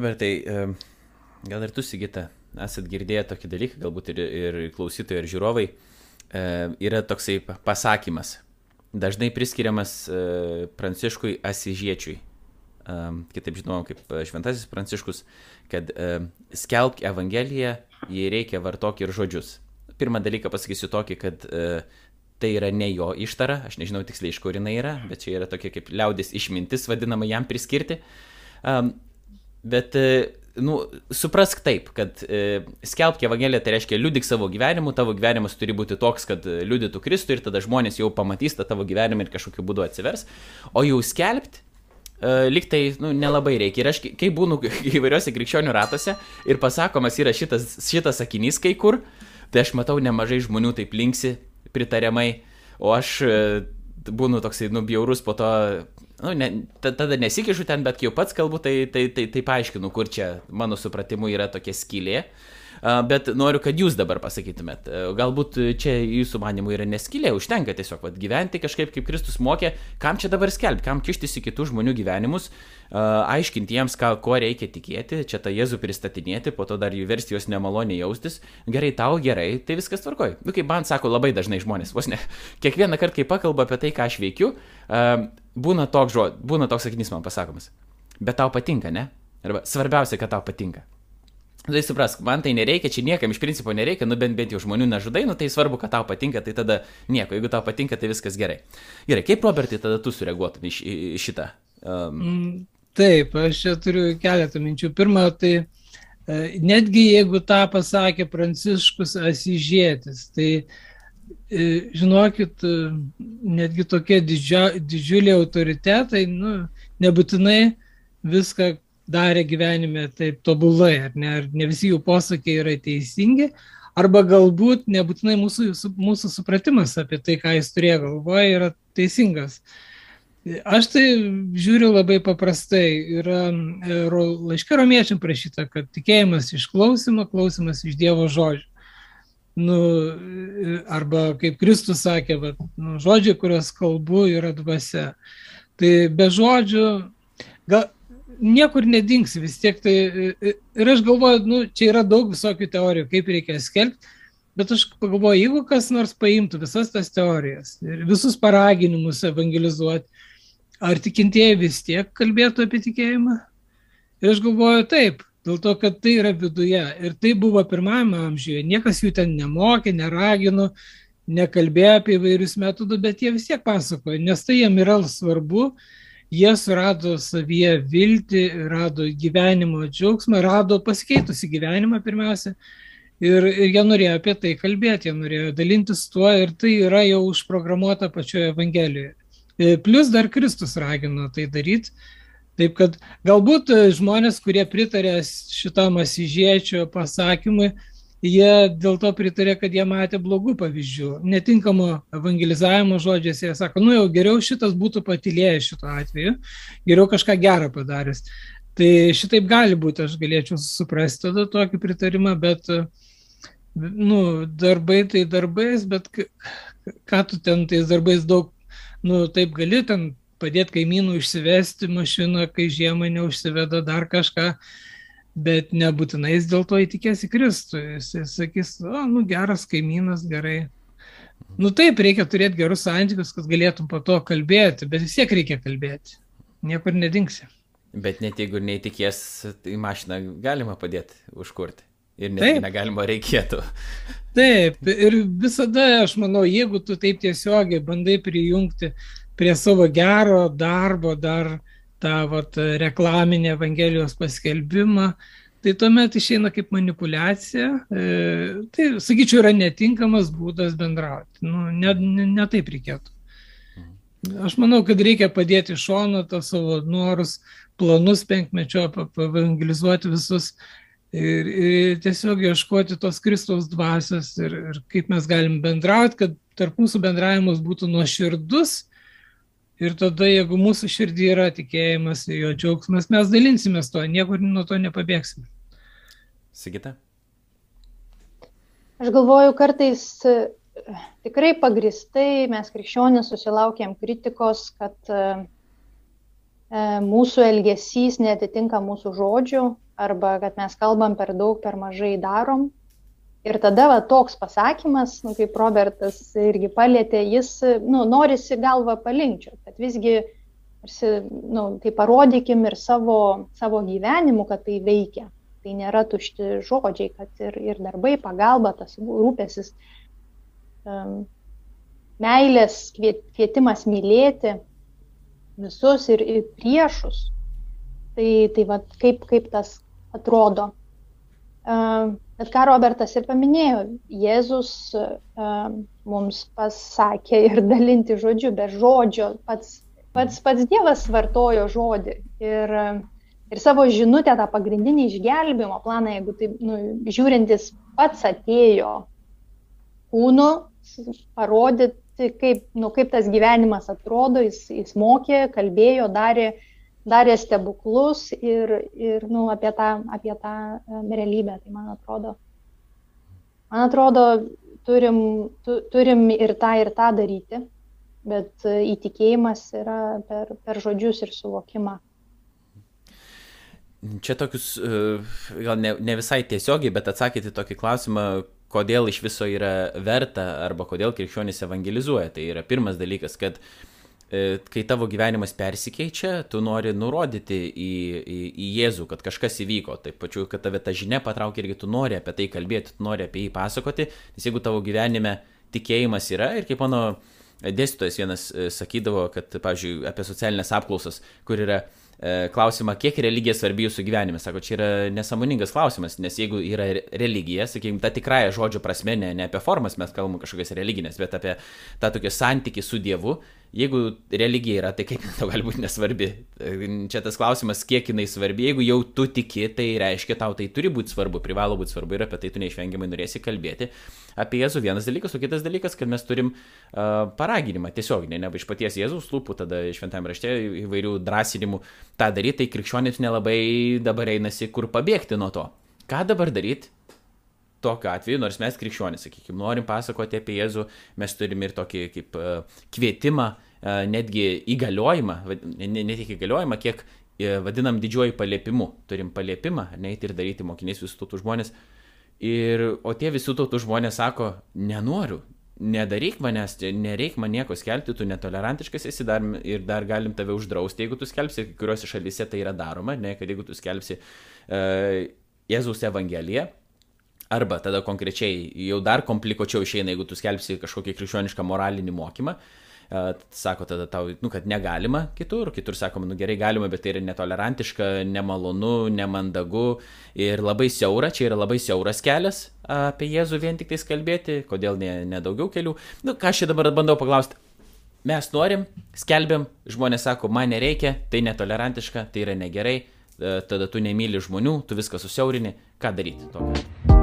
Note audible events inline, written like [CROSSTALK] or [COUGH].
Robertai, gal ir tu, Sigita, esat girdėję tokį dalyką, galbūt ir, ir klausytojai, ir žiūrovai, yra toksai pasakymas, dažnai priskiriamas Pranciškui Asižiečiui, kitaip žinoma kaip Šventasis Pranciškus, kad skelbk Evangeliją, jei reikia vartok ir žodžius. Pirmą dalyką pasakysiu tokį, kad tai yra ne jo ištara, aš nežinau tiksliai iš kur jinai yra, bet čia yra tokia kaip liaudės išmintis vadinama jam priskirti. Um, bet, nu, suprask taip, kad e, skelbk Evangeliją tai reiškia liudik savo gyvenimu, tavo gyvenimas turi būti toks, kad liudytų Kristų ir tada žmonės jau pamatys tą tavo gyvenimą ir kažkokiu būdu atsivers, o jau skelbti Uh, lyg tai nu, nelabai reikia. Ir aš, kai būnu [LAUGHS] įvairiuose krikščionių ratuose ir pasakomas yra šitas, šitas sakinys kai kur, tai aš matau nemažai žmonių taip linksi pritariamai, o aš e, būnu toksai nubjaurus po to, nu, ne, tada nesikišu ten, bet kai jau pats kalbu, tai, tai, tai, tai paaiškinu, kur čia mano supratimu yra tokia skylė. Uh, bet noriu, kad jūs dabar pasakytumėt. Galbūt čia jūsų manimų yra neskylė, užtenka tiesiog vat, gyventi kažkaip kaip Kristus mokė, kam čia dabar skelbti, kam kištis į kitų žmonių gyvenimus, aiškinti jiems, ką, ko reikia tikėti, čia tą Jėzų pristatinėti, po to dar jų versti juos nemaloniai jaustis. Gerai, tau gerai, tai viskas tvarkoj. Nu, kaip man sako labai dažnai žmonės, vos ne. Kiekvieną kartą, kai pakalba apie tai, ką aš veikiu, būna toks, žod, būna toks sakinys man pasakomas. Bet tau patinka, ne? Arba svarbiausia, kad tau patinka. Nu, tai suprask, man tai nereikia, čia niekam iš principo nereikia, nu bent bent jau žmonių nežudai, nu tai svarbu, kad tau patinka, tai tada nieko, jeigu tau patinka, tai viskas gerai. Gerai, kaip Robertai tada tu sureaguotum į, į šitą? Um... Taip, aš čia turiu keletą minčių. Pirma, tai e, netgi jeigu tą pasakė Pranciškus Asižėtis, tai e, žinokit, e, netgi tokie didžia, didžiuliai autoritetai, nu, nebūtinai viską darė gyvenime taip tobulai, ar ne, ar ne visi jų posakiai yra teisingi, arba galbūt nebūtinai mūsų, mūsų supratimas apie tai, ką jis turėjo galvoje, yra teisingas. Aš tai žiūriu labai paprastai. Yra e, laiškė romiečiam prašyta, kad tikėjimas iš klausimo, klausimas iš Dievo žodžių. Nu, e, arba kaip Kristus sakė, va, nu, žodžiai, kuriuos kalbu, yra dvasia. Tai be žodžių, gal, niekur nedingsi vis tiek tai. Ir aš galvoju, nu, čia yra daug visokių teorijų, kaip reikia skelbti, bet aš pagalvoju, jeigu kas nors paimtų visas tas teorijas ir visus paraginimus evangelizuoti, ar tikintieji vis tiek kalbėtų apie tikėjimą? Ir aš galvoju, taip, dėl to, kad tai yra viduje. Ir tai buvo pirmajame amžiuje. Niekas jų ten nemokė, neragino, nekalbėjo apie įvairius metodus, bet jie vis tiek pasakoja, nes tai jiem yra svarbu jie surado savyje viltį, rado gyvenimo džiaugsmą, rado pasikeitusi gyvenimą pirmiausia. Ir, ir jie norėjo apie tai kalbėti, jie norėjo dalintis tuo ir tai yra jau užprogramuota pačioje Evangelijoje. E, plus dar Kristus ragino tai daryti. Taip kad galbūt žmonės, kurie pritarė šitam asižiečio pasakymui, jie dėl to pritarė, kad jie matė blogų pavyzdžių, netinkamo evangelizavimo žodžiais. Jie sako, nu jau geriau šitas būtų patylėjęs šituo atveju, geriau kažką gerą padaręs. Tai šitaip gali būti, aš galėčiau suprasti tada tokį pritarimą, bet nu, darbai tai darbais, bet ką tu ten tais darbais daug, nu taip gali ten padėti kaimynų išsivesti mašiną, kai žiemą neužsiveda dar kažką bet nebūtinai jis dėl to įtikės į Kristų. Jis, jis sakys, o, nu geras kaimynas, gerai. Nu taip, reikia turėti gerus santykius, kad galėtum po to kalbėti, bet vis tiek reikia kalbėti. Niekur nedingsi. Bet net jeigu neįtikės, tai mašiną galima padėti užkurti. Ir net negalima reikėtų. Taip, ir visada, aš manau, jeigu tu taip tiesiogiai bandai prijungti prie savo gero darbo dar tą vat, reklaminį Evangelijos paskelbimą, tai tuomet išeina kaip manipulacija. E, tai, sakyčiau, yra netinkamas būdas bendrauti. Nu, ne, ne, ne taip reikėtų. Aš manau, kad reikia padėti šono tos savo norus, planus penkmečio, evangelizuoti visus ir, ir tiesiog ieškoti tos Kristaus dvasios ir, ir kaip mes galim bendrauti, kad tarp mūsų bendravimas būtų nuoširdus Ir tada, jeigu mūsų širdį yra tikėjimas, jo džiaugsmas, mes dalinsimės to, niekur nuo to nepabėgsime. Sigita? Aš galvoju, kartais e, tikrai pagristai mes krikščionys susilaukėm kritikos, kad e, e, mūsų elgesys netitinka mūsų žodžių arba kad mes kalbam per daug, per mažai darom. Ir tada va, toks pasakymas, nu, kaip Robertas irgi palėtė, jis nu, norisi galvą palinkčio, kad visgi nu, tai parodykim ir savo, savo gyvenimu, kad tai veikia. Tai nėra tušti žodžiai, kad ir, ir darbai, pagalba, tas rūpesis, um, meilės kvietimas mylėti visus ir, ir priešus. Tai, tai va, kaip, kaip tas atrodo. Bet ką Robertas ir paminėjo, Jėzus mums pasakė ir dalinti žodžiu, be žodžio, pats, pats, pats Dievas vartojo žodį. Ir, ir savo žinutę, tą pagrindinį išgelbimo planą, jeigu tai nu, žiūrintis pats atėjo kūnu, parodyti, kaip, nu, kaip tas gyvenimas atrodo, jis, jis mokė, kalbėjo, darė, darė stebuklus ir, ir nu, apie tą, apie tą realybę. Tai man atrodo, man atrodo turim, tu, turim ir tą, ir tą daryti, bet įtikėjimas yra per, per žodžius ir suvokimą. Čia tokius, gal ne, ne visai tiesiogiai, bet atsakyti tokį klausimą, kodėl iš viso yra verta arba kodėl krikščionys evangelizuoja. Tai yra pirmas dalykas, kad e, kai tavo gyvenimas persikeičia, tu nori nurodyti į, į, į Jėzų, kad kažkas įvyko. Taip pačiu, kad tave ta žinia patraukia irgi tu nori apie tai kalbėti, tu nori apie jį pasakoti, nes jeigu tavo gyvenime tikėjimas yra ir kaip mano dėstytojas vienas e, sakydavo, kad, pavyzdžiui, apie socialinės apklausas, kur yra E, klausimą, kiek religija svarbi jūsų gyvenime. Sako, čia yra nesąmoningas klausimas, nes jeigu yra religija, sakykime, ta tikrąją žodžio prasme, ne, ne apie formas mes kalbam kažkokias religinės, bet apie tą tokį santykį su Dievu, jeigu religija yra, tai kaip [LAUGHS] tau gali būti nesvarbi? Čia tas klausimas, kiek jinai svarbi. Jeigu jau tu tiki, tai reiškia, tau tai turi būti svarbu, privalo būti svarbu ir apie tai tu neišvengiamai norėsi kalbėti. Apie Jėzų vienas dalykas, o kitas dalykas, kad mes turim uh, paraginimą tiesiog, ne, ne iš paties Jėzaus lūpų, tada šventame rašte įvairių drąsinimų tą daryti, tai krikščionys nelabai dabar einasi kur pabėgti nuo to. Ką dabar daryti? Tokiu atveju, nors mes krikščionys, sakykime, norim pasakoti apie Jėzų, mes turime ir tokį kaip uh, kvietimą, uh, netgi įgaliojimą, ne, ne tik įgaliojimą, kiek uh, vadinam didžiuoju paliepimu. Turim paliepimą, neiti ir daryti mokiniais visų tautų žmonės. Ir, o tie visų tautų žmonės sako, nenoriu, nedaryk manęs, nereik man nieko skelbti, tu netolerantiškas esi dar, ir dar galim tave uždrausti, jeigu tu skelbsi, kai kuriuose šalyse tai yra daroma, ne, kad jeigu tu skelbsi uh, Jėzaus Evangeliją, Arba tada konkrečiai jau dar komplikuočiau išeina, jeigu tu skelbsi kažkokį krikščionišką moralinį mokymą. Sako tada tau, nu, kad negalima kitur, kitur sakoma, nu gerai galima, bet tai yra netolerantiška, nemalonu, nemandagu ir labai siaura, čia yra labai siauras kelias apie Jėzų vien tik tais kalbėti, kodėl ne, ne daugiau kelių. Nu, ką aš čia dabar bandau paklausti, mes norim, skelbiam, žmonės sako, man nereikia, tai netolerantiška, tai yra negerai, tada tu nemyli žmonių, tu viską susiaurini, ką daryti tokiu?